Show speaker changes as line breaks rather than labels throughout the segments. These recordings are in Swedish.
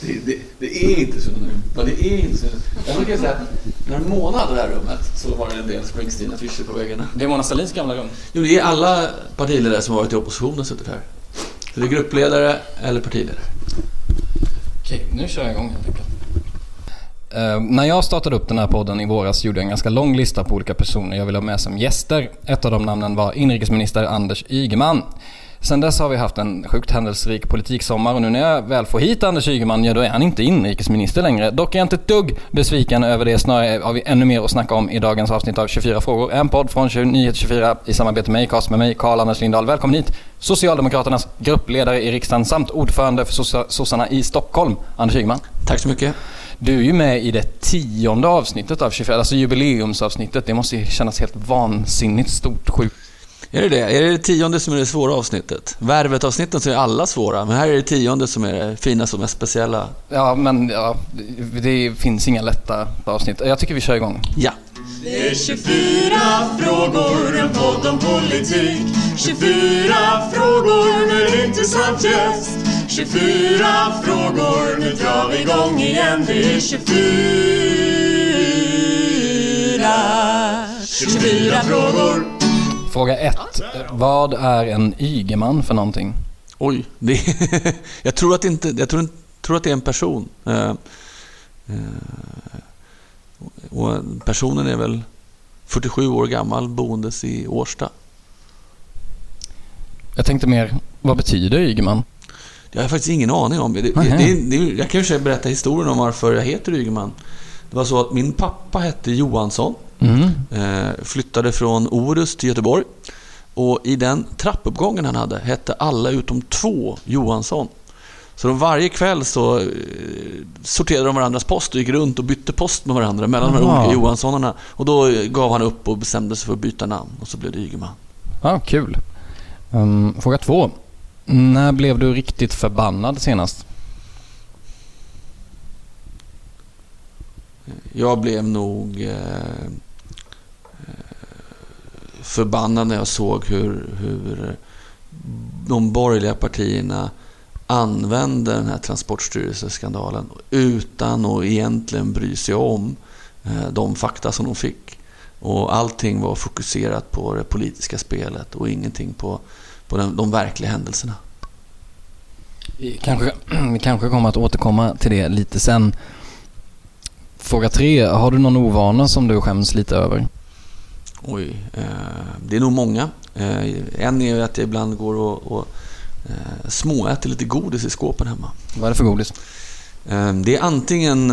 Det, det, det, är inte så nu. Men det är inte så. Jag brukar säga att när Mona hade det här rummet så var det en del Springsteen-affischer på väggarna.
Det är Mona Sahlins gamla rum.
Jo, det är alla partiledare som varit i oppositionen suttit här. Så det är gruppledare eller partiledare.
Okej, nu kör jag igång helt enkelt. Uh, när jag startade upp den här podden i våras gjorde jag en ganska lång lista på olika personer jag ville ha med som gäster. Ett av de namnen var inrikesminister Anders Ygeman. Sen dess har vi haft en sjukt händelserik politiksommar och nu när jag väl får hit Anders Ygeman, ja då är han inte inrikesminister längre. Dock är jag inte ett dugg besviken över det, snarare har vi ännu mer att snacka om i dagens avsnitt av 24 frågor. En podd från Nyheter 24 i samarbete med Acast med mig, Karl-Anders Lindahl. Välkommen hit! Socialdemokraternas gruppledare i riksdagen samt ordförande för sossarna i Stockholm, Anders Ygeman.
Tack så mycket.
Du är ju med i det tionde avsnittet av 24, alltså jubileumsavsnittet. Det måste ju kännas helt vansinnigt stort, sjukt
är det det? Är det det tionde som är det svåra avsnittet? Värvet-avsnitten så är alla svåra, men här är det tionde som är det finaste och mest speciella.
Ja, men ja, det finns inga lätta avsnitt. Jag tycker vi kör igång.
Ja.
Det är 24 frågor, en podd om politik. 24 frågor med intressant gäst. 24 frågor, nu drar vi igång igen. Det är 24 24 frågor.
Fråga ett. Vad är en Ygeman för någonting?
Oj, det jag, tror att inte, jag tror, tror att det är en person. Uh, uh, och personen är väl 47 år gammal, boendes i Årsta.
Jag tänkte mer, vad betyder Ygeman?
Jag har faktiskt ingen aning om. Det, det, det, det jag kan ju berätta historien om varför jag heter Ygeman. Det var så att min pappa hette Johansson Mm. Eh, flyttade från Orust till Göteborg. Och i den trappuppgången han hade hette alla utom två Johansson. Så de varje kväll så eh, sorterade de varandras post och gick runt och bytte post med varandra mellan de här olika Johanssonarna. Och då gav han upp och bestämde sig för att byta namn och så blev det Ygeman.
Ja, kul. Um, fråga två. När blev du riktigt förbannad senast?
Jag blev nog eh, förbannad när jag såg hur, hur de borgerliga partierna använde den här Transportstyrelseskandalen utan att egentligen bry sig om eh, de fakta som de fick. Och allting var fokuserat på det politiska spelet och ingenting på, på de, de verkliga händelserna.
Vi kanske, vi kanske kommer att återkomma till det lite sen. Fråga tre. Har du någon ovana som du skäms lite över?
Oj, eh, det är nog många. Eh, en är att jag ibland går och, och eh, småäter lite godis i skåpen hemma.
Vad är det för godis?
Eh, det är antingen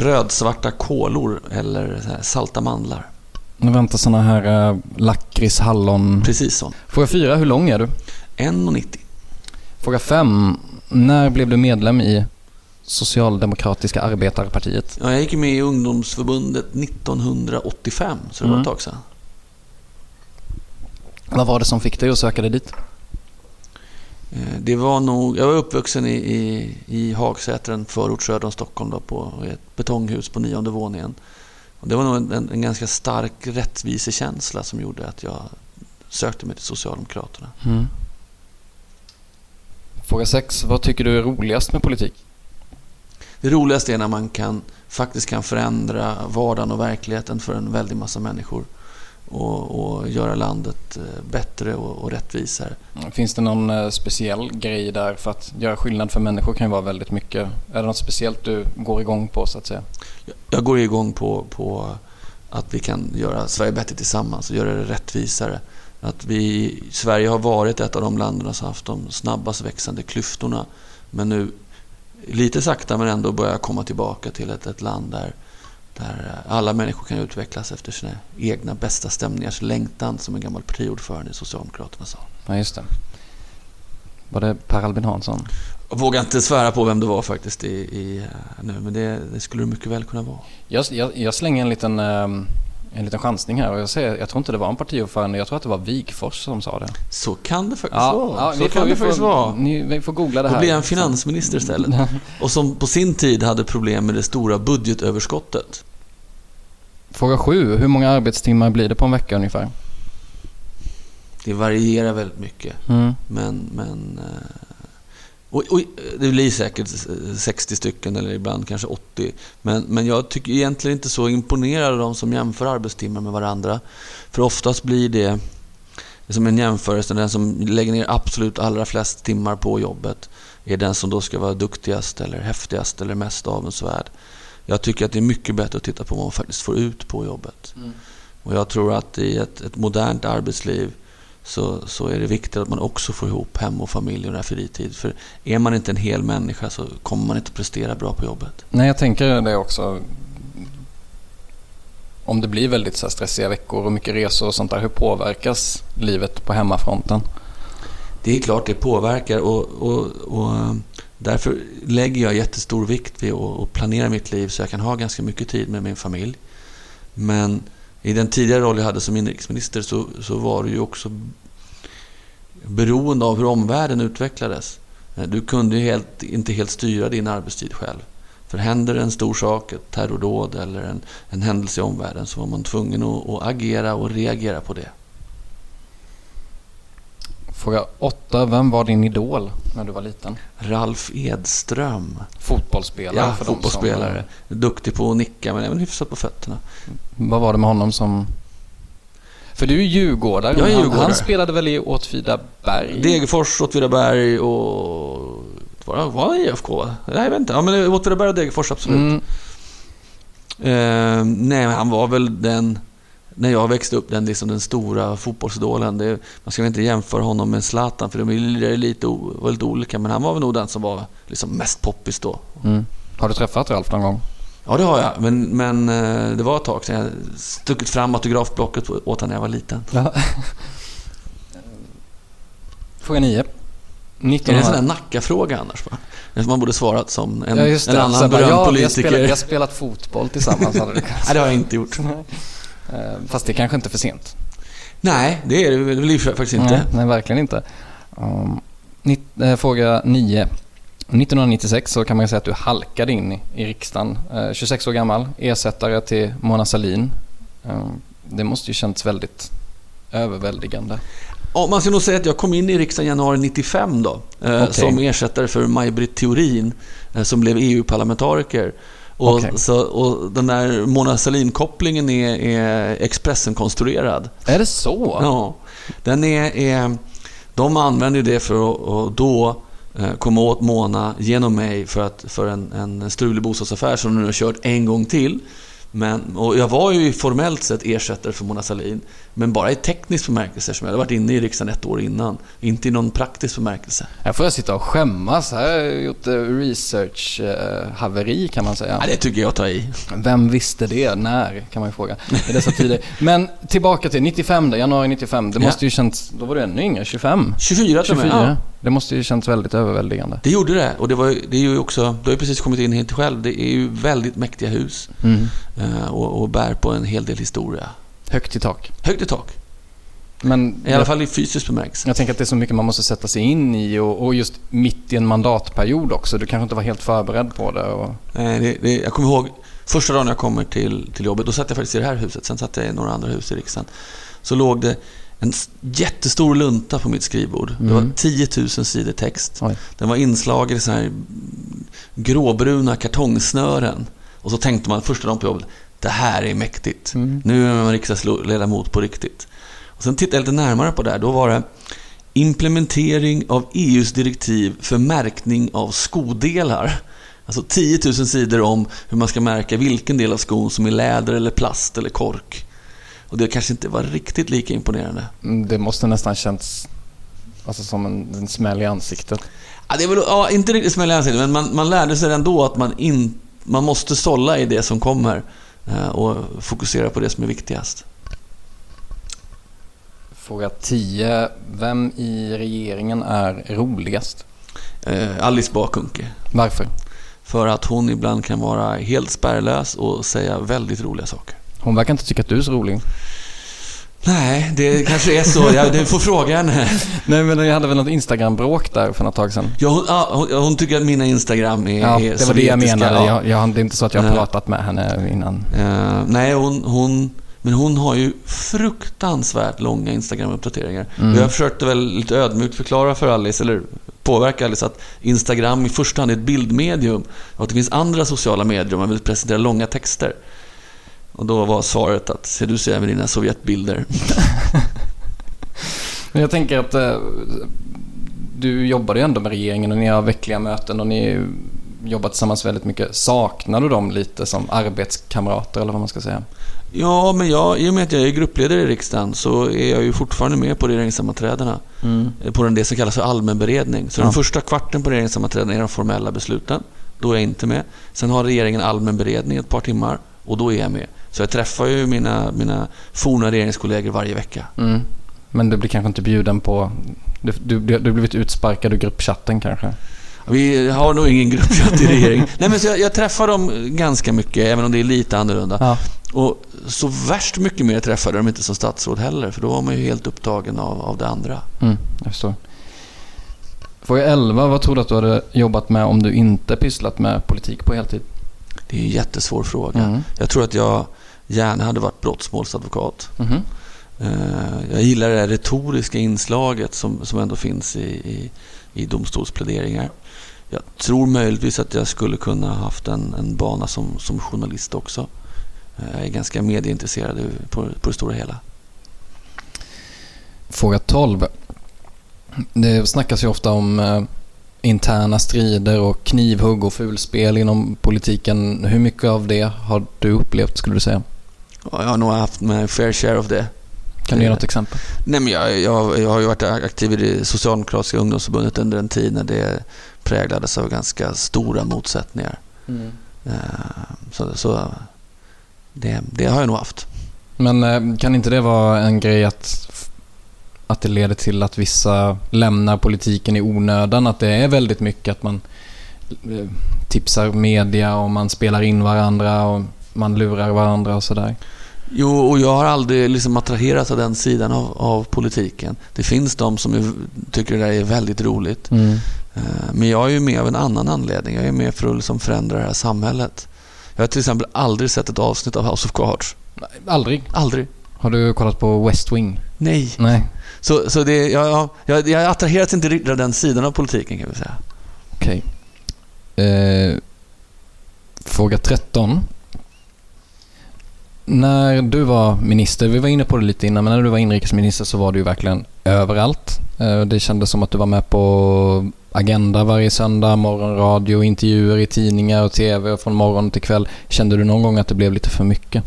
rödsvarta kolor eller salta mandlar.
Nu väntar såna här eh, lakrits, hallon...
Precis så.
Fråga fyra, hur lång är du?
1,90.
Fråga fem, när blev du medlem i Socialdemokratiska arbetarpartiet?
Ja, jag gick med i ungdomsförbundet 1985, så det mm. var ett tag sedan.
Vad var det som fick dig att söka dig dit?
Eh, det var nog, jag var uppvuxen i, i, i Hagsätra, en förort söder om Stockholm, då, på ett betonghus på nionde våningen. Och det var nog en, en ganska stark rättvisekänsla som gjorde att jag sökte mig till Socialdemokraterna. Mm.
Fråga 6. Vad tycker du är roligast med politik?
Det roligaste är när man kan, faktiskt kan förändra vardagen och verkligheten för en väldig massa människor och, och göra landet eh, bättre och, och rättvisare.
Finns det någon eh, speciell grej där? För att göra skillnad för människor kan ju vara väldigt mycket. Är det något speciellt du går igång på så att säga?
Jag går igång på, på att vi kan göra Sverige bättre tillsammans och göra det rättvisare. Att vi, Sverige har varit ett av de länderna som haft de snabbast växande klyftorna. Men nu lite sakta men ändå börjar komma tillbaka till ett, ett land där där alla människor kan utvecklas efter sina egna bästa stämningars längtan, som en gammal partiordförande i Socialdemokraterna sa.
Ja, just det. Var det Per Albin Hansson?
Jag vågar inte svära på vem det var faktiskt i, i, eh, nu, men det, det skulle det mycket väl kunna vara.
Jag, jag, jag slänger en liten, ehm, en liten chansning här och jag säger, jag tror inte det var en partiordförande, jag tror att det var Wigfors som sa det.
Så kan det faktiskt vara. så
vi
kan
får,
det faktiskt vara.
Ni, vi får googla det här.
blir han finansminister istället. Och som på sin tid hade problem med det stora budgetöverskottet.
Fråga sju, hur många arbetstimmar blir det på en vecka ungefär?
Det varierar väldigt mycket.
Mm.
Men, men eh, och, och, det blir säkert 60 stycken eller ibland kanske 80. Men, men jag tycker egentligen inte så imponerad av de som jämför arbetstimmar med varandra. För oftast blir det som en jämförelse, den som lägger ner absolut allra flest timmar på jobbet är den som då ska vara duktigast eller häftigast eller mest avundsvärd. Jag tycker att det är mycket bättre att titta på vad man faktiskt får ut på jobbet.
Mm.
Och jag tror att i ett, ett modernt arbetsliv så, så är det viktigt att man också får ihop hem och familj och fritid. För är man inte en hel människa så kommer man inte prestera bra på jobbet.
Nej, jag tänker det också. Om det blir väldigt så här stressiga veckor och mycket resor och sånt där, hur påverkas livet på hemmafronten?
Det är klart det påverkar och, och, och därför lägger jag jättestor vikt vid att planera mitt liv så jag kan ha ganska mycket tid med min familj. Men i den tidigare roll jag hade som inrikesminister så, så var det ju också beroende av hur omvärlden utvecklades. Eh, du kunde ju helt, inte helt styra din arbetstid själv. För händer en stor sak, ett terrordåd eller en, en händelse i omvärlden så var man tvungen att, att agera och reagera på det.
Fråga åtta, vem var din idol när du var liten?
Ralf Edström.
Fotbollsspelare
Ja,
för
fotbollsspelare. Duktig på att nicka men även hyfsat på fötterna.
Som, vad var det med honom som... För du är djurgårdare.
Jag är
Han-
djurgårdare.
Han spelade väl i Åtvidaberg?
Degerfors, Åtvidaberg och... Var var det IFK? Nej, jag vet inte. Ja, men Åtvidaberg och Degerfors, absolut.
Mm,
Eh, nej, men han var väl den... När jag växte upp, den, liksom den stora fotbollsidolen. Det, man ska väl inte jämföra honom med Zlatan, för de är lite, var lite olika. Men han var väl nog den som var liksom mest poppis då.
mm. Har du träffat Ralf någon gång?
Ja, det har jag. Men, men eh, det var ett tag sedan jag stuckit fram autografblocket åt honom när jag var liten.
Ja. Fråga nio.
Är det en
1900...
sån där Nacka-fråga annars? Va? Man borde svarat som en,
Ja,
en annan
bara,
berömd
ja,
politiker.
spelat, vi har spelat fotboll tillsammans.
Nej, det har jag inte gjort.
Eh, Fast det är kanske inte för sent.
Nej, det är det väl faktiskt inte.
Nej, nej verkligen inte. Um, nitt, eh, fråga 9. 1996 så kan man säga att du halkade in i, i riksdagen. Eh, 26 år gammal, ersättare till Mona Sahlin. Um, det måste ju känts väldigt överväldigande.
Ja, man ska nog säga att jag kom in i riksdagen i januari 95 då. Eh,
Okej.
Som ersättare för Maj-Britt Theorin eh, som blev EU-parlamentariker. Och,
Okej.
så, och den där Mona Sahlin-kopplingen är, är Expressen-konstruerad.
Är det så?
Ja, den är, är, de använder det för att, att då eh, komma åt Mona genom mig för, att, för en, en strulig bostadsaffär som de nu har kört en gång till. Men, och jag var ju formellt sett ersättare för Mona Sahlin, men bara i teknisk bemärkelse som jag hade varit inne i riksdagen ett år innan. Inte i någon praktisk bemärkelse.
Här får jag sitta och skämmas. Här har jag gjort eh, research-haveri kan man säga.
Ja, det tycker jag tar i.
Vem visste det? När? Kan man ju fråga i dessa tider. Men tillbaka till 95 då, januari 95. Det
Ja.
måste ju känts, då var du ännu yngre, 25?
24 till och med.
24?
Ja.
Det måste ju känts väldigt överväldigande.
Det gjorde det. Och det, var, det är ju också, du har ju precis kommit in helt själv. Det är ju väldigt mäktiga hus
Mm.
eh, och, och bär på en hel del historia.
Högt i tak.
Högt i tak.
Men
I alla fall i fysisk bemärkelse.
jag tänker att det är så mycket man måste sätta sig in i och, och just mitt i en mandatperiod också. Du kanske inte var helt förberedd på det. Och...
Nej, det, det, jag kommer ihåg första dagen jag kommer till, till jobbet. Då satt jag faktiskt i det här huset. Sen satt jag i några andra hus i riksdagen. Så låg det en jättestor lunta på mitt skrivbord. Det var
Mm.
10 000 sidor text.
Oj.
Den var inslagen i så här gråbruna kartongsnören. Och så tänkte man första dagen på jobbet. Det här är mäktigt.
Mm.
Nu är man riksdagsledamot på riktigt. Och sen tittade jag lite närmare på det här. Då var det implementering av EUs direktiv för märkning av skodelar. Alltså 10 000 sidor om hur man ska märka vilken del av skon som är läder eller plast eller kork. Och det kanske inte var riktigt lika imponerande.
Mm, Det måste nästan känts alltså, som en, en smäll i ansiktet.
Ja, det är väl, ja, inte riktigt smäll i ansiktet, men man, man lärde sig ändå att man, in, man måste sålla i det som kommer och fokusera på det som är viktigast.
Fråga 10. Vem i regeringen är roligast?
Eh, Alice Bakunke.
Varför?
För att hon ibland kan vara helt spärrlös och säga väldigt roliga saker.
Hon verkar inte tycka att du är så rolig.
Nej, det kanske är så. Jag, du får fråga henne.
Nej, men jag hade väl något Instagram-bråk där för något tag sedan.
Ja, hon, ja, hon, hon tycker att mina Instagram är
Ja, det var det jag menade.
Ja.
Jag, jag, det är inte så att jag har pratat med henne innan.
Eh, nej, hon, hon, men hon har ju fruktansvärt långa Instagram-uppdateringar.
Mm.
Jag försökte väl lite ödmjukt förklara för Alice, eller påverka Alice, att Instagram i första hand är ett bildmedium och att det finns andra sociala medier om man vill presentera långa texter. Och då var svaret att, ser du så även dina Sovjetbilder?
Men jag tänker att eh, du jobbade ju ändå med regeringen och ni har veckliga möten och ni jobbar tillsammans väldigt mycket. Saknar du dem lite som arbetskamrater eller vad man ska säga?
Ja, men jag, i och med att jag är gruppledare i riksdagen så är jag ju fortfarande med på regeringssammanträdena. eh, På den, det som kallas för allmän beredning. Så
Ja.
den första kvarten på regeringssammanträdena är de formella besluten. Då är jag inte med. Sen har regeringen allmän beredning ett par timmar och då är jag med. Så jag träffar ju mina, mina forna regeringskollegor varje vecka.
Mm. Men du blir kanske inte bjuden på... Du, du, du har blivit utsparkad ur gruppchatten kanske?
Vi har nog ingen gruppchatt i regeringen. Nej, men så jag, jag träffar dem ganska mycket, även om det är lite annorlunda.
Ja.
Och så värst mycket mer träffade de inte som statsråd heller, för då var man ju helt upptagen av, av det andra.
Mm, jag förstår. Fråga 11. Vad tror du att du hade jobbat med om du inte pysslat med politik på heltid?
Det är en jättesvår fråga.
Mm.
Jag tror att jag gärna hade varit brottmålsadvokat.
Mhm.
Eh, Jag gillar det retoriska inslaget som, som ändå finns i, i, i domstolspläderingar. Jag tror möjligtvis att jag skulle kunna haft en, en bana som, som journalist också. Eh, Jag är ganska medieintresserad på, på det stora hela.
Fråga 12. Det snackas ju ofta om eh, interna strider och knivhugg och fulspel inom politiken. Hur mycket av det har du upplevt skulle du säga?
Ja, Jag har nog haft med fair share of det.
Kan du ge
Eh,
något exempel?
Nej, men jag, jag, jag har ju varit aktiv i det socialdemokratiska ungdomsförbundet under en tid när det präglades av ganska stora motsättningar. Eh, Så, så det, det har jag nog haft.
Men eh, kan inte det vara en grej att, att det leder till att vissa lämnar politiken i onödan? Att det är väldigt mycket att man eh, tipsar media och man spelar in varandra och man lurar varandra och sådär.
Jo, och jag har aldrig liksom attraherats av den sidan av, av politiken. Det finns de som är, tycker det där är väldigt roligt. Eh, Men jag är ju med av en annan anledning. Jag är med för att liksom förändra det här samhället. Jag har till exempel aldrig sett ett avsnitt av House of Cards.
Aldrig.
Aldrig.
Har du kollat på West Wing?
Nej.
Nej.
Så, så det, jag, jag, jag, attraheras inte riktigt av den sidan av politiken kan vi säga.
Okej. Eh, fråga 13. När du var minister, vi var inne på det lite innan, men när du var inrikesminister så var du ju verkligen överallt. Eh, det kändes som att du var med på Agenda varje söndag, morgonradio, intervjuer i tidningar och TV och från morgon till kväll. Kände du någon gång att det blev lite för mycket?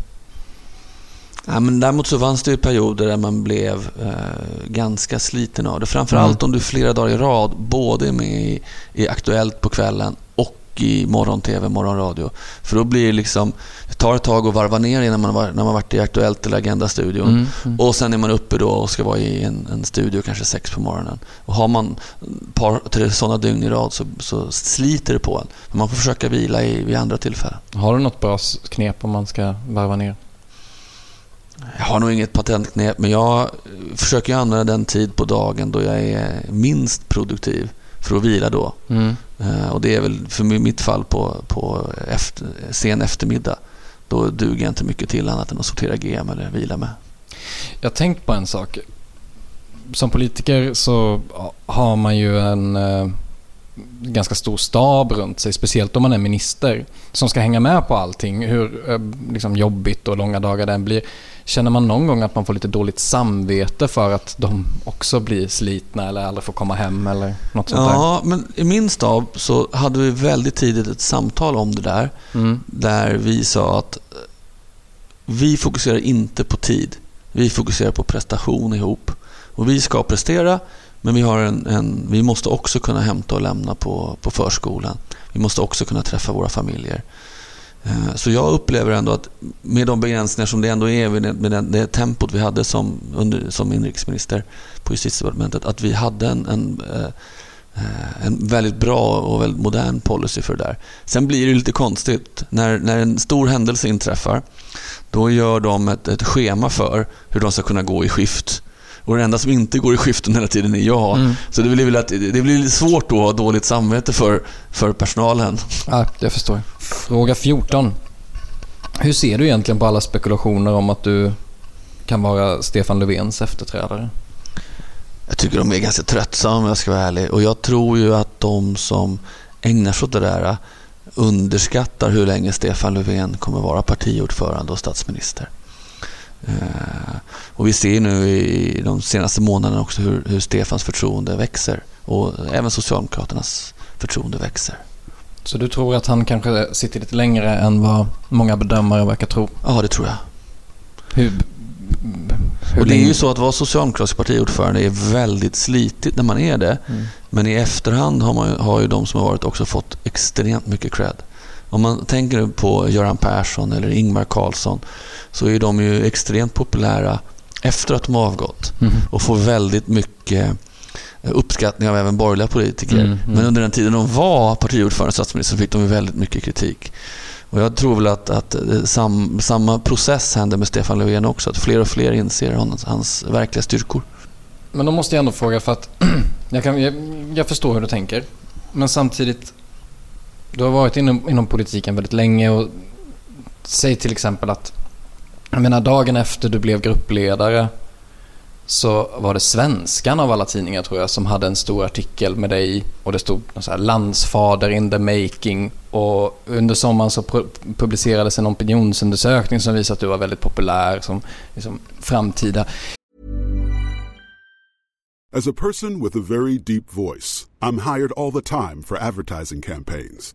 Ja, men däremot så fanns det ju perioder där man blev eh, ganska sliten av det. Framförallt
Mm.
om du flera dagar i rad både är med i, i Aktuellt på kvällen och i morgon-tv, morgonradio. För då blir det liksom, det tar ett tag att varva ner innan man, var, när man varit i Aktuellt eller Agenda-studion.
Mm, mm.
Och sen är man uppe då och ska vara i en, en studio kanske sex på morgonen. Och har man ett par, tre sådana dygn i rad så, så sliter det på en. Men man får försöka vila i, vid andra tillfällen.
Har du något bra knep om man ska varva ner?
Jag har nog inget patentknep, men jag försöker använda den tid på dagen då jag är minst produktiv för att vila då.
Mm.
Eh, Och det är väl för mitt fall på, på efter, sen eftermiddag. Då duger jag inte mycket till annat än att sortera GM eller vila med.
Jag har tänkt på en sak. Som politiker så har man ju en eh, ganska stor stab runt sig, speciellt om man är minister, som ska hänga med på allting, hur eh, liksom, jobbigt och långa dagar det än blir. Känner man någon gång att man får lite dåligt samvete för att de också blir slitna eller aldrig får komma hem eller något sånt
Ja, men i min stab så hade vi väldigt tidigt ett samtal om det där.
där? Mm.
Där vi sa att eh, vi fokuserar inte på tid. Vi fokuserar på prestation ihop. Och vi ska prestera, men vi, har en, en, vi måste också kunna hämta och lämna på, på förskolan. Vi måste också kunna träffa våra familjer. Eh, så jag upplever ändå att med de begränsningar som det ändå är med det tempot vi hade som, under, som inrikesminister på justitiedepartementet, att vi hade en, en, eh, eh, en väldigt bra och väldigt modern policy för det där. Sen blir det lite konstigt när, när en stor händelse inträffar. Då gör de ett, ett schema för hur de ska kunna gå i skift. Och det enda som inte går i skiften hela tiden är jag. Mm. Så det blir, väl att, det blir svårt då att ha dåligt samvete för, för personalen.
Ja, jag förstår. Fråga 14. Hur ser du egentligen på alla spekulationer om att du kan vara Stefan Löfvens efterträdare?
Jag tycker de är ganska tröttsamma om jag ska vara ärlig. Och jag tror ju att de som ägnar sig åt det där underskattar hur länge Stefan Löfven kommer vara partiordförande och statsminister. Eh, och vi ser nu i de senaste månaderna också hur, hur Stefans förtroende växer och även Socialdemokraternas förtroende växer.
Så du tror att han kanske sitter lite längre än vad många bedömare verkar tro?
Ja, det tror jag.
Hur,
hur och det är ju så att vara socialdemokratisk partiordförande är väldigt slitigt när man är det. Mm. Men i efterhand har, man, har ju de som har varit också fått extremt mycket cred. Om man tänker på Göran Persson eller Ingvar Carlsson så är de ju extremt populära efter att de har avgått mm. och får väldigt mycket uppskattning av även borgerliga politiker. Mm, mm. Men under den tiden de var partiordförande och statsminister fick de väldigt mycket kritik. Och jag tror väl att, att sam, samma process händer med Stefan Löfven också. Att fler och fler inser hans, hans verkliga styrkor.
Men då måste jag ändå fråga för att jag, kan, jag, jag förstår hur du tänker. Men samtidigt, du har varit inom, inom politiken väldigt länge och säg till exempel att jag menar dagen efter du blev gruppledare så var det Svenskan av alla tidningar tror jag som hade en stor artikel med dig och det stod så här, landsfader in the making och under sommaren så publicerades en opinionsundersökning som visade att du var väldigt populär som liksom, framtida.
As a person with a very deep voice, I'm hired all the time for advertising campaigns.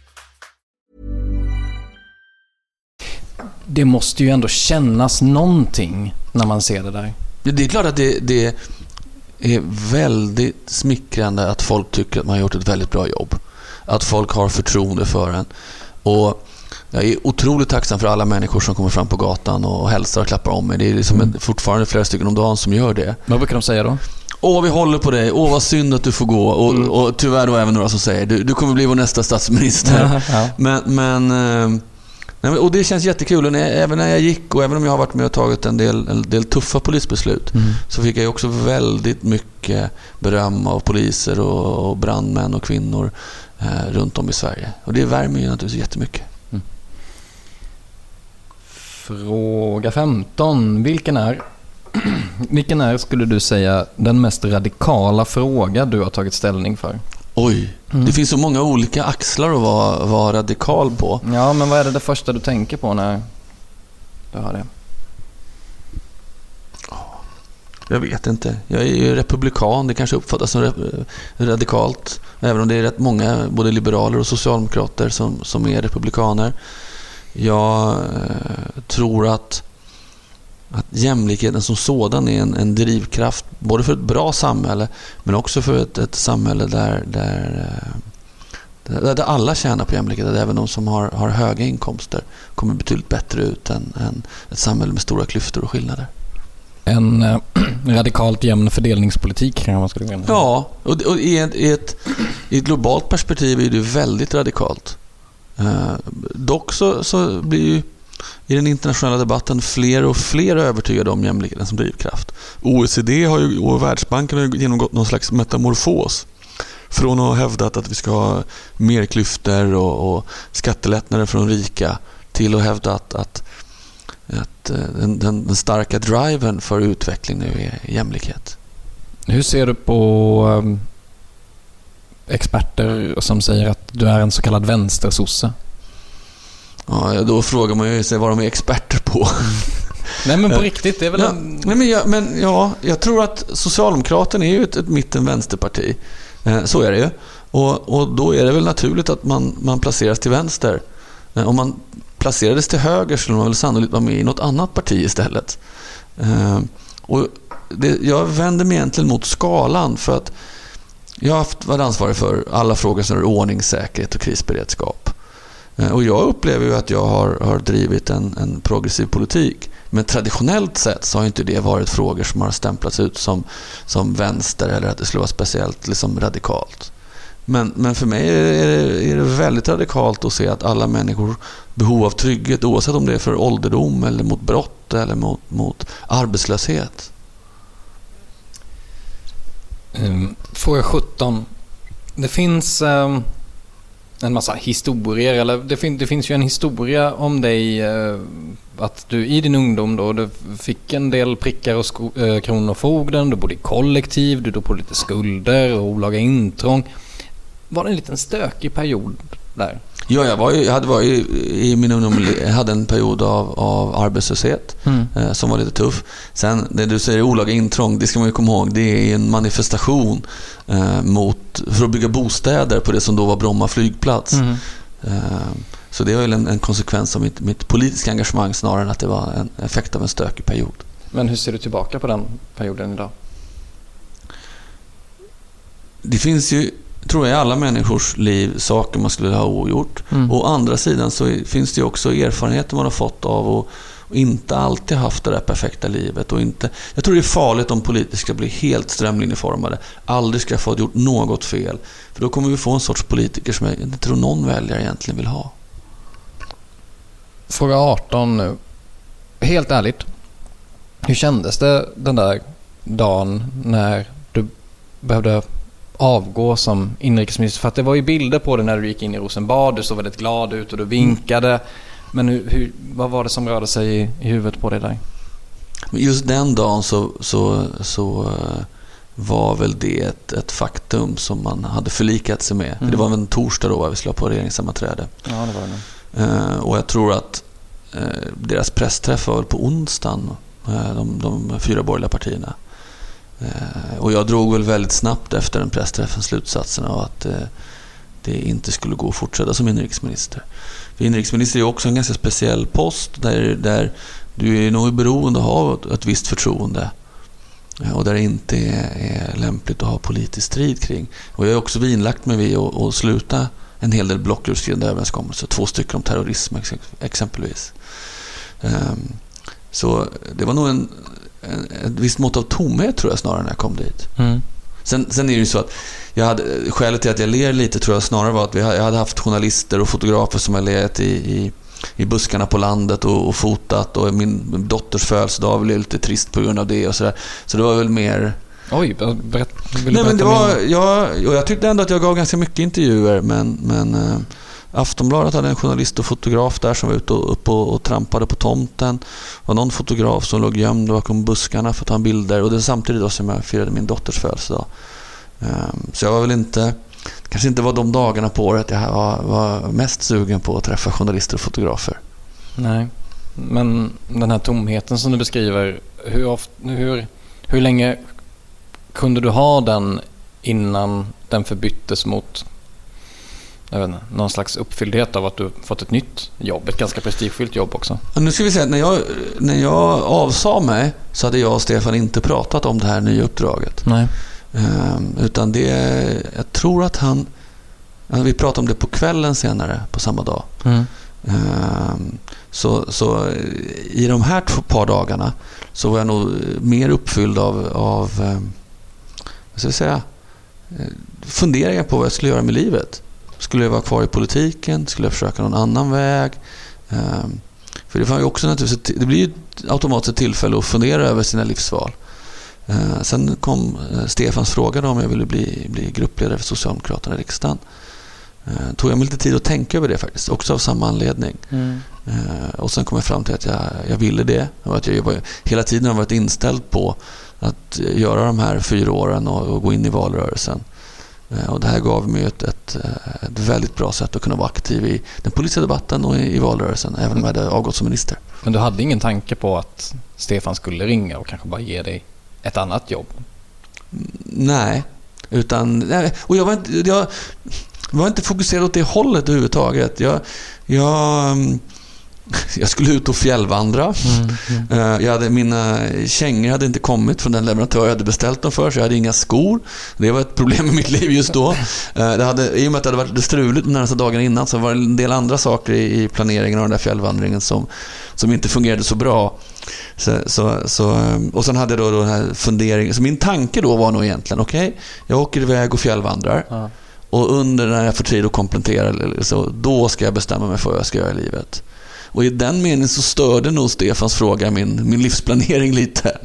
Det måste ju ändå kännas någonting när man ser det där.
Det är klart att det, det är väldigt smickrande att folk tycker att man har gjort ett väldigt bra jobb. Att folk har förtroende för en. Och jag är otroligt tacksam för alla människor som kommer fram på gatan och hälsar och klappar om mig. Det är liksom mm. fortfarande flera stycken om dagen som gör det.
Vad brukar de säga då?
Åh, vi håller på dig. Åh, vad synd att du får gå. Och, mm. och tyvärr då även några som säger du, du kommer bli vår nästa statsminister. Ja. Men, men eh, Nej, och det känns jättekul. Och när, även när jag gick och även om jag har varit med och tagit en del, en del tuffa polisbeslut mm. så fick jag också väldigt mycket beröm av poliser och, och brandmän och kvinnor eh, runt om i Sverige. Och det värmer ju naturligtvis jättemycket. Mm.
Fråga 15. Vilken är, vilken är, skulle du säga, den mest radikala fråga du har tagit ställning för?
Oj, mm. det finns så många olika axlar att vara, vara radikal på.
Ja, men vad är det, det första du tänker på när du hör det?
Jag vet inte. Jag är ju republikan. Det kanske uppfattas som radikalt. Även om det är rätt många, både liberaler och socialdemokrater, som, som är republikaner. Jag eh, tror att att jämlikheten som sådan är en, en drivkraft både för ett bra samhälle men också för ett, ett samhälle där, där, eh, där, där alla tjänar på jämlikhet. Där även de som har, har höga inkomster kommer betydligt bättre ut än, än ett samhälle med stora klyftor och skillnader.
En eh, radikalt jämn fördelningspolitik kan man skulle kunna
Ja, och, och i, ett, i, ett, i ett globalt perspektiv är det väldigt radikalt. Eh, dock så, så blir ju i den internationella debatten fler och fler övertygade om jämlikheten som drivkraft. OECD har ju, och Världsbanken har genomgått någon slags metamorfos. Från att ha hävdat att vi ska ha mer klyftor och, och skattelättnader för de rika till att hävda att, att, att eh, den, den, den, starka driven för utveckling nu är jämlikhet.
Hur ser du på ehm, experter som säger att du är en så kallad vänstersosse?
Ja, då frågar man ju sig vad de är experter på.
Nej men på riktigt, det är väl
ja,
en...
Nej, men, jag, men ja, jag tror att Socialdemokraterna är ju ett, ett mitten-vänsterparti. Eh, så är det ju. Och, och då är det väl naturligt att man, man placeras till vänster. Eh, om man placerades till höger skulle man väl sannolikt vara med i något annat parti istället. Eh, och det, jag vänder mig egentligen mot skalan för att jag har haft, varit ansvarig för alla frågor som rör ordning, säkerhet och krisberedskap. Eh, och jag upplever ju att jag har, har drivit en, en, progressiv politik. Men traditionellt sett så har inte det varit frågor som har stämplats ut som, som vänster eller att det skulle vara speciellt liksom radikalt. Men, men för mig är det, är det väldigt radikalt att se att alla människor behov av trygghet oavsett om det är för ålderdom eller mot brott eller mot, mot arbetslöshet.
Ehm, fråga 17. Det finns... Um en massa historier. Eller det, fin det finns ju en historia om dig. Eh, att du i din ungdom då, du fick en del prickar och eh, Kronofogden. Du bodde i kollektiv. Du drog på lite skulder och olaga intrång. Var det en liten stökig period där?
Ja, jag, var ju, jag hade varit i min ungdom hade en period av, av arbetslöshet mm. eh, som var lite tuff. Sen det du säger olaga intrång, det ska man ju komma ihåg, det är en manifestation eh, mot, för att bygga bostäder på det som då var Bromma flygplats. Mm. Eh, så det var väl en, en, konsekvens av mitt, mitt politiska engagemang snarare än att det var en effekt av en stökig period.
Men hur ser du tillbaka på den perioden idag?
Det finns ju tror jag, i alla människors liv saker man skulle ha ogjort. Mm. Å andra sidan så finns det också erfarenheter man har fått av att och inte alltid haft det där perfekta livet. Och inte, jag tror det är farligt om politiker ska bli helt strömlinjeformade. Aldrig ska få gjort något fel. För då kommer vi få en sorts politiker som jag inte tror någon väljare egentligen vill ha.
Fråga 18 nu. Helt ärligt. Hur kändes det den där dagen när du behövde avgå som inrikesminister? För att det var ju bilder på dig när du gick in i Rosenbad. Du såg väldigt glad ut och du vinkade. Men hur, hur, vad var det som rörde sig i, i huvudet på dig där?
Just den dagen så, så, så uh, var väl det ett, ett, faktum som man hade förlikat sig med. Mm. det var väl en torsdag då vi skulle ha på regeringssammanträde.
Ja, det var det.
Uh, och jag tror att uh, deras pressträff var väl på onsdagen, de, de fyra borgerliga partierna. Eh, och jag drog väl väldigt snabbt efter den pressträffen slutsatsen av att eh, det inte skulle gå att fortsätta som inrikesminister. För inrikesminister är också en ganska speciell post där, där du är nog beroende av ett visst förtroende eh, och där det inte är, lämpligt att ha politisk strid kring. Och jag har också vinlagt mig vid att, att sluta en hel del blocköverskridande överenskommelser. Två stycken om terrorism exempelvis. Ehm, så det var nog en, ett visst mått av tomhet tror jag snarare när jag kom dit. Mm. Sen, sen är det ju så att jag hade, skälet till att jag ler lite tror jag snarare var att vi, jag hade haft journalister och fotografer som har legat i, i, i buskarna på landet och, och fotat och min dotters födelsedag blev lite trist på grund av det och sådär. Så det var väl mer...
Oj, berätt,
vill Nej, men det var, jag, jag tyckte ändå att jag gav ganska mycket intervjuer men, men eh, Aftonbladet hade en journalist och fotograf där som var ute och, upp och, och trampade på tomten. Det var någon fotograf som låg gömd bakom buskarna för att ta bilder. Och det var samtidigt då som jag firade min dotters födelsedag. Um, så jag var väl inte... kanske inte var de dagarna på året jag var, var mest sugen på att träffa journalister och fotografer.
Nej, men den här tomheten som du beskriver. Hur, ofta, hur, hur länge kunde du ha den innan den förbyttes mot jag vet inte, någon slags uppfylldhet av att du fått ett nytt jobb. Ett ganska prestigefyllt jobb också.
Nu ska vi säga att när jag, när jag avsade mig så hade jag och Stefan inte pratat om det här nya uppdraget.
Nej.
Ehm, utan det, jag tror att han, vi pratade om det på kvällen senare på samma dag.
Mm.
Ehm, så, så i de här två par dagarna så var jag nog mer uppfylld av, av ehm, vad ska jag säga, eh, funderingar på vad jag skulle göra med livet. Skulle jag vara kvar i politiken? Skulle jag försöka någon annan väg? Ehm, För det, ju också naturligtvis det blir ju automatiskt ett tillfälle att fundera över sina livsval. Eh, Sen kom eh, Stefans fråga om jag ville bli, bli gruppledare för Socialdemokraterna i riksdagen. Eh, Tog jag mig lite tid att tänka över det faktiskt, också av samma anledning. Eh, Och sen kom jag fram till att jag, jag ville det och att jag var, hela tiden har varit inställd på att göra de här fyra åren och, och gå in i valrörelsen. Eh, Och det här gav mig ett, ett, eh, ett väldigt bra sätt att kunna vara aktiv i den politiska debatten och i, i valrörelsen, även om jag hade avgått som minister.
Men du hade ingen tanke på att Stefan skulle ringa och kanske bara ge dig ett annat jobb?
Nej, utan... Nej, och jag var, inte, jag var inte fokuserad åt det hållet överhuvudtaget. Jag, jag, mm, jag skulle ut och fjällvandra. Eh, Jag hade, mina kängor hade inte kommit från den leverantör jag hade beställt dem för, så jag hade inga skor. Det var ett problem i mitt liv just då. Eh, Det hade, I och med att det hade varit struligt de närmaste dagarna innan så var det en del andra saker i, planeringen av den där fjällvandringen som, som inte fungerade så bra. Så, så, så, och sen hade jag då, då den här funderingen. Så min tanke då var nog egentligen, okej, jag åker iväg och fjällvandrar. Och under när jag får tid att komplettera, så, då ska jag bestämma mig för vad jag ska göra i livet. Och i den meningen så störde nog Stefans fråga min, min livsplanering lite.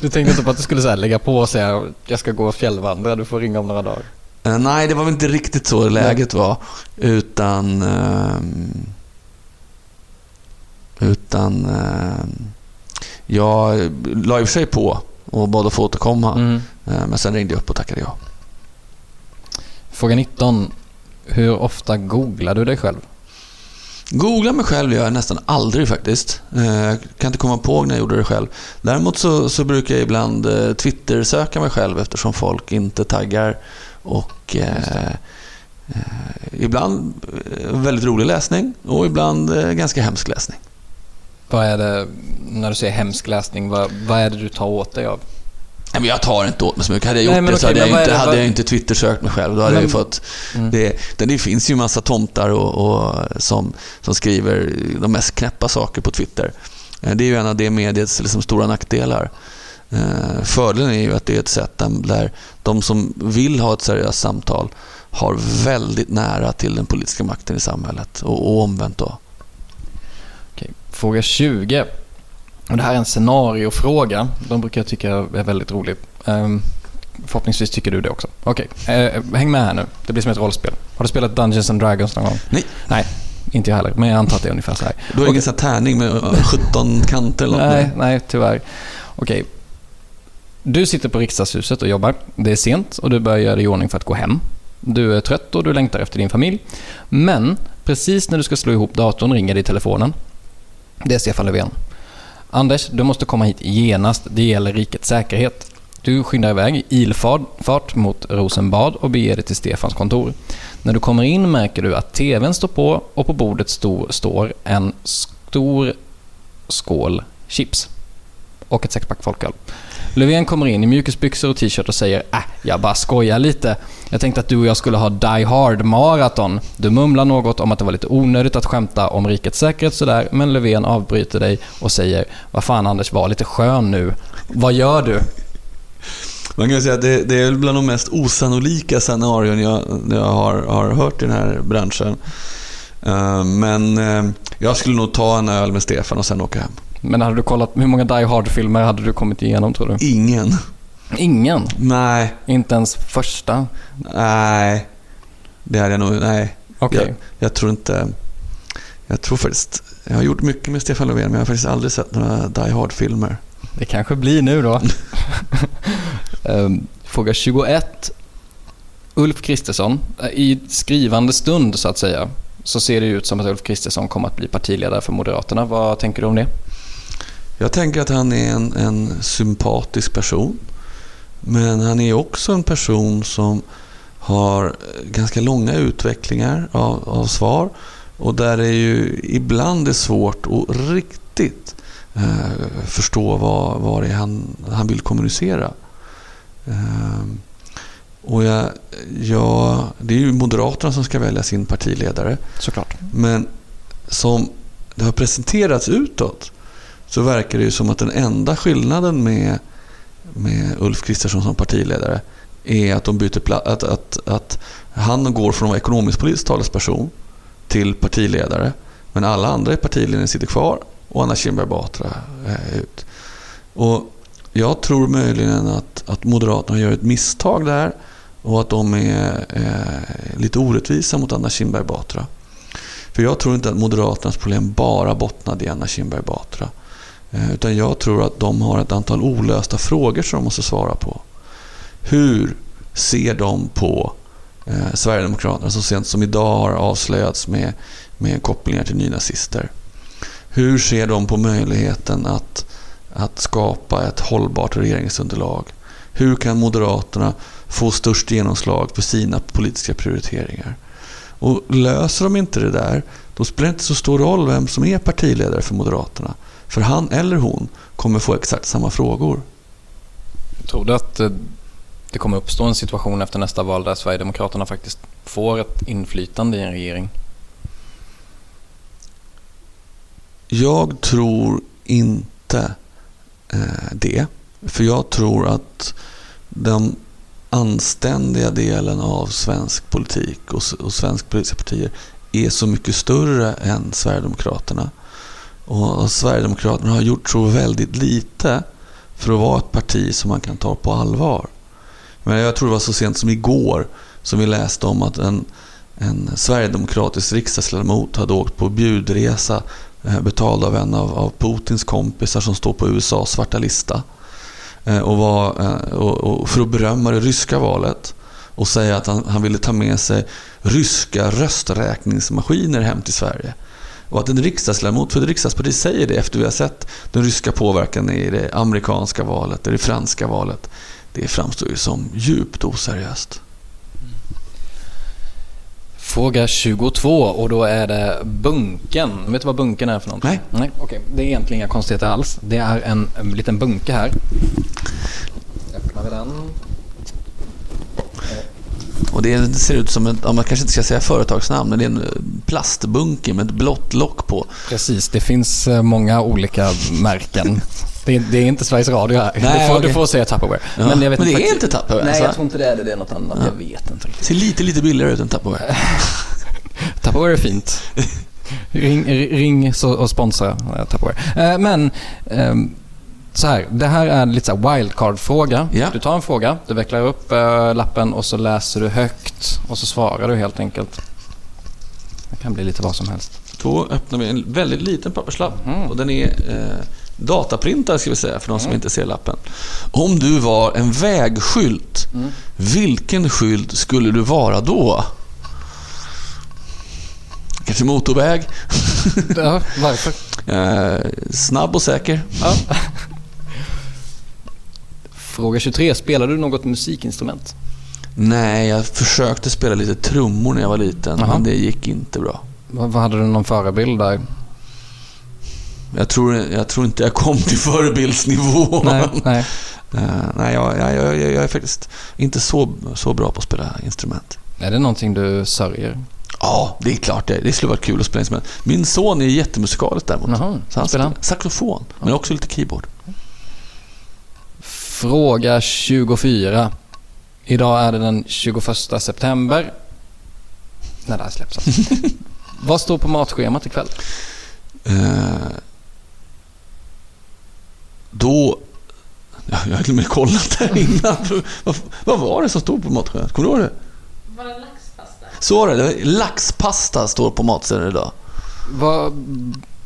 Du tänkte inte på att du skulle så lägga på och säga jag ska gå och fjällvandra, du får ringa om några dagar?
Eh, nej, det var väl inte riktigt så läget var. Utan... ehm, utan... ehm, jag la i och för sig på och bad att få återkomma.
Mm.
Eh, Men sen ringde jag upp och tackade ja.
Fråga 19. Hur ofta googlar du dig själv?
Googla mig själv gör jag nästan aldrig faktiskt. Eh, Jag kan inte komma på när jag gjorde det själv. Däremot så, så brukar jag ibland eh, Twitter-söka mig själv eftersom folk inte taggar. Och eh, eh, ibland eh, väldigt rolig läsning och ibland eh, ganska hemsk läsning.
Vad är det, när du säger hemsk läsning, vad, vad är det du tar åt dig av?
Nej, men jag tar inte åt mig så mycket. Hade jag gjort
Nej, men
det så
okej,
hade, jag inte,
det-
hade jag inte Twitter-sökt mig själv. Då hade
Men-
jag fått...
Mm.
Det, det, det finns ju massa tomtar och, och, som, som skriver de mest knäppa saker på Twitter. Eh, Det är ju en av det mediets liksom, stora nackdelar. Eh, Fördelen är ju att det är ett sätt där- där de som vill ha ett seriöst samtal har väldigt nära till den politiska makten i samhället och, och omvänt då.
Okej. Fråga 20. Och det här är en scenariofråga. De brukar jag tycka är väldigt roligt. Um, förhoppningsvis tycker du det också. Okej, eh, häng med här nu. Det blir som ett rollspel. Har du spelat Dungeons and Dragons någon gång?
Nej.
Nej, inte jag heller. Men jag antar att det är ungefär så här.
Du har ingen sån här tärning med eh, 17 kanter eller något?
Nej, nej, tyvärr. Okej. Du sitter på riksdagshuset och jobbar. Det är sent och du börjar göra dig i ordning för att gå hem. Du är trött och du längtar efter din familj. Men precis när du ska slå ihop datorn ringer det i telefonen. Det är Stefan Löfven. Anders, du måste komma hit genast. Det gäller rikets säkerhet. Du skyndar iväg i ilfart mot Rosenbad och beger dig till Stefans kontor. När du kommer in märker du att TVn står på och på bordet stå, står en stor skål chips. Och ett sexpack folköl. Löfven kommer in i mjukisbyxor och t-shirt och säger äh, jag bara skojar lite. Jag tänkte att du och jag skulle ha Die Hard maraton. Du mumlar något om att det var lite onödigt att skämta om rikets säkerhet sådär, men Löfven avbryter dig och säger Vad fan Anders, var lite skön nu. Vad gör du?
Man kan säga att det, det är bland de mest osannolika scenarion jag, jag har, har hört i den här branschen. Eh, Men eh, jag skulle nog ta en öl med Stefan och sen åka hem.
Men hade du kollat, hur många Die Hard-filmer hade du kommit igenom tror du?
Ingen.
Ingen?
Nej,
Inte ens första?
nej. Det hade jag nog, nej.
Okej.
Jag, jag tror inte... Jag tror faktiskt... Jag har gjort mycket med Stefan Löfven men jag har faktiskt aldrig sett några Die Hard-filmer.
Det kanske blir nu då. Ehm, Fråga 21. Ulf Kristersson. I skrivande stund så att säga så ser det ut som att Ulf Kristersson kommer att bli partiledare för Moderaterna. Vad tänker du om det?
Jag tänker att han är en, en sympatisk person. Men han är också en person som har ganska långa utvecklingar av, av svar och där det ju ibland är svårt att riktigt eh, förstå vad, vad det är han, han vill kommunicera. Eh, och jag, jag, det är ju Moderaterna som ska välja sin partiledare.
Såklart.
Men som det har presenterats utåt så verkar det ju som att den enda skillnaden med, med Ulf Kristersson som partiledare är att, de byter pla- att, att, att han går från att vara ekonomisk-politisk talesperson till partiledare. Men alla andra i partiledningen sitter kvar och Anna Kinberg Batra eh, är ut. Och jag tror möjligen att, att Moderaterna gör ett misstag där och att de är eh, lite orättvisa mot Anna Kinberg Batra. För jag tror inte att Moderaternas problem bara bottnade i Anna Kinberg Batra. Eh, utan jag tror att de har ett antal olösta frågor som de måste svara på. Hur ser de på eh, Sverigedemokraterna så sent som idag har avslöjats med, med kopplingar till nynazister? Hur ser de på möjligheten att, att skapa ett hållbart regeringsunderlag? Hur kan Moderaterna få störst genomslag för sina politiska prioriteringar? Och löser de inte det där, då spelar det inte så stor roll vem som är partiledare för Moderaterna. För han eller hon kommer få exakt samma frågor.
Tror du att eh, det kommer uppstå en situation efter nästa val där Sverigedemokraterna faktiskt får ett inflytande i en regering?
Jag tror inte eh, det. För jag tror att den anständiga delen av svensk politik och, svenska politiska partier är så mycket större än Sverigedemokraterna. Och Sverigedemokraterna har gjort så väldigt lite för att vara ett parti som man kan ta på allvar. Men jag tror det var så sent som igår som vi läste om att en, en sverigedemokratisk riksdagsledamot hade åkt på bjudresa eh, betald av en av, av Putins kompisar som står på USAs svarta lista. Eh, och, var, eh, och, och för att berömma det ryska valet och säga att han, han ville ta med sig ryska rösträkningsmaskiner hem till Sverige. Och att en riksdagsledamot för ett riksdagsparti säger det efter vi har sett den ryska påverkan i det amerikanska valet, eller det franska valet. Det framstår ju som djupt oseriöst.
Fråga 22 och då är det bunken. Vet du vad bunken är för någonting?
Nej.
Nej okay. Det är egentligen inga konstigheter alls. Det är en, en liten bunke här. Öppnar vi den.
Och det ser ut som en, man kanske inte ska säga företagsnamn, men det är en plastbunke med ett blått lock på.
Precis, det finns eh, många olika märken. Det är, det är inte Sveriges Radio här.
Nej,
du, får,
okej.
du får säga Tupperware.
Ja,
Men, jag vet
men det
inte
är
faktiskt-
inte Tupperware,
Nej,
alltså?
jag tror inte det är det. Det är något annat.
Ja.
Jag vet inte riktigt.
Ser lite, lite billigare ut än Tupperware.
Tupperware är fint. ring, ring så, och sponsra eh, Tupperware. Eh, men ehm, så här, det här är lite så wildcard-fråga.
Ja.
Du tar en fråga, du vecklar upp eh, lappen och så läser du högt och så svarar du helt enkelt. Det kan bli lite vad som helst.
Då öppnar vi en väldigt liten papperslapp och den är eh, dataprintad ska vi säga för de som inte ser lappen. Om du var en vägskylt, vilken skylt skulle du vara då? Kanske motorväg?
Ja, varför?
Eh, snabb och säker?
Ja. Fråga 23. Spelar du något musikinstrument?
Nej, jag försökte spela lite trummor när jag var liten,
Jaha.
men det gick inte bra.
Vad, hade du någon förebild där?
Jag tror, jag tror inte jag kom till förebildsnivå.
Nej, nej.
Eh, nej, jag, jag, jag, jag är faktiskt inte så, så bra på att spela instrument.
Är det någonting du sörjer?
Ja, det är klart det. Det skulle vara kul att spela instrument. Min son är jättemusikalisk däremot.
Jaha,
så han
spelar han?
spelar saxofon, men också lite keyboard.
Fråga 24. Idag är det den 21 september. När det här släpps alltså. Vad står på matschemat ikväll?
Eh, då... Ja, jag har till och med kollat där innan. vad, vad var det som stod på matschemat? Kommer du ihåg det?
Var det laxpasta?
Så var det. Laxpasta står på matsedeln idag.
Vad...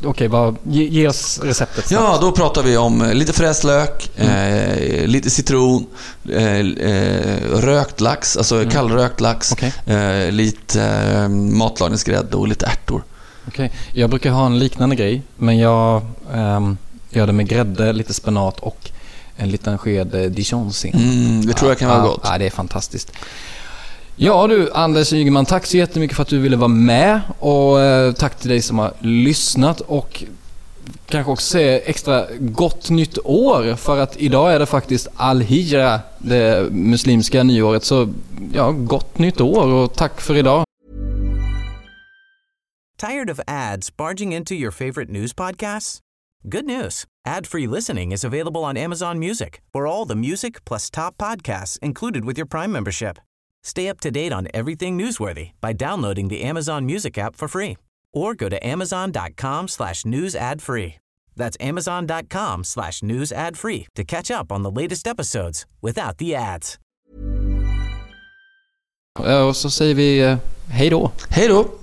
Okej, vad... Ge, ge oss receptet snabbt.
Ja, då pratar vi om eh, lite fräst lök, eh, lite citron, eh, eh, rökt lax, alltså kallrökt lax,
Okej.
eh, lite eh, matlagningsgrädde och lite ärtor.
Okej. Jag brukar ha en liknande grej, men jag ehm, gör det med grädde, lite spenat och en liten sked eh, dijonsen.
Mm, det tror jag kan vara gott.
Ja, det är fantastiskt. Ja du Anders Ygeman, tack så jättemycket för att du ville vara med och eh, tack till dig som har lyssnat och kanske också säga extra gott nytt år för att idag är det faktiskt Al-Hijra, det muslimska nyåret. Så ja, gott nytt år och tack för idag.
Tired of ads barging into your favorite news podcasts? Good news. Ad-free listening is available on Amazon Music for all the music plus top podcasts included with your Prime membership. Stay up to date on everything newsworthy by downloading the Amazon Music app for free or go to amazon.com slash news ad free. That's amazon.com slash news ad free to catch up on the latest episodes without the ads.
Och så säger vi eh, hej då.
Hej då!